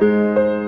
Música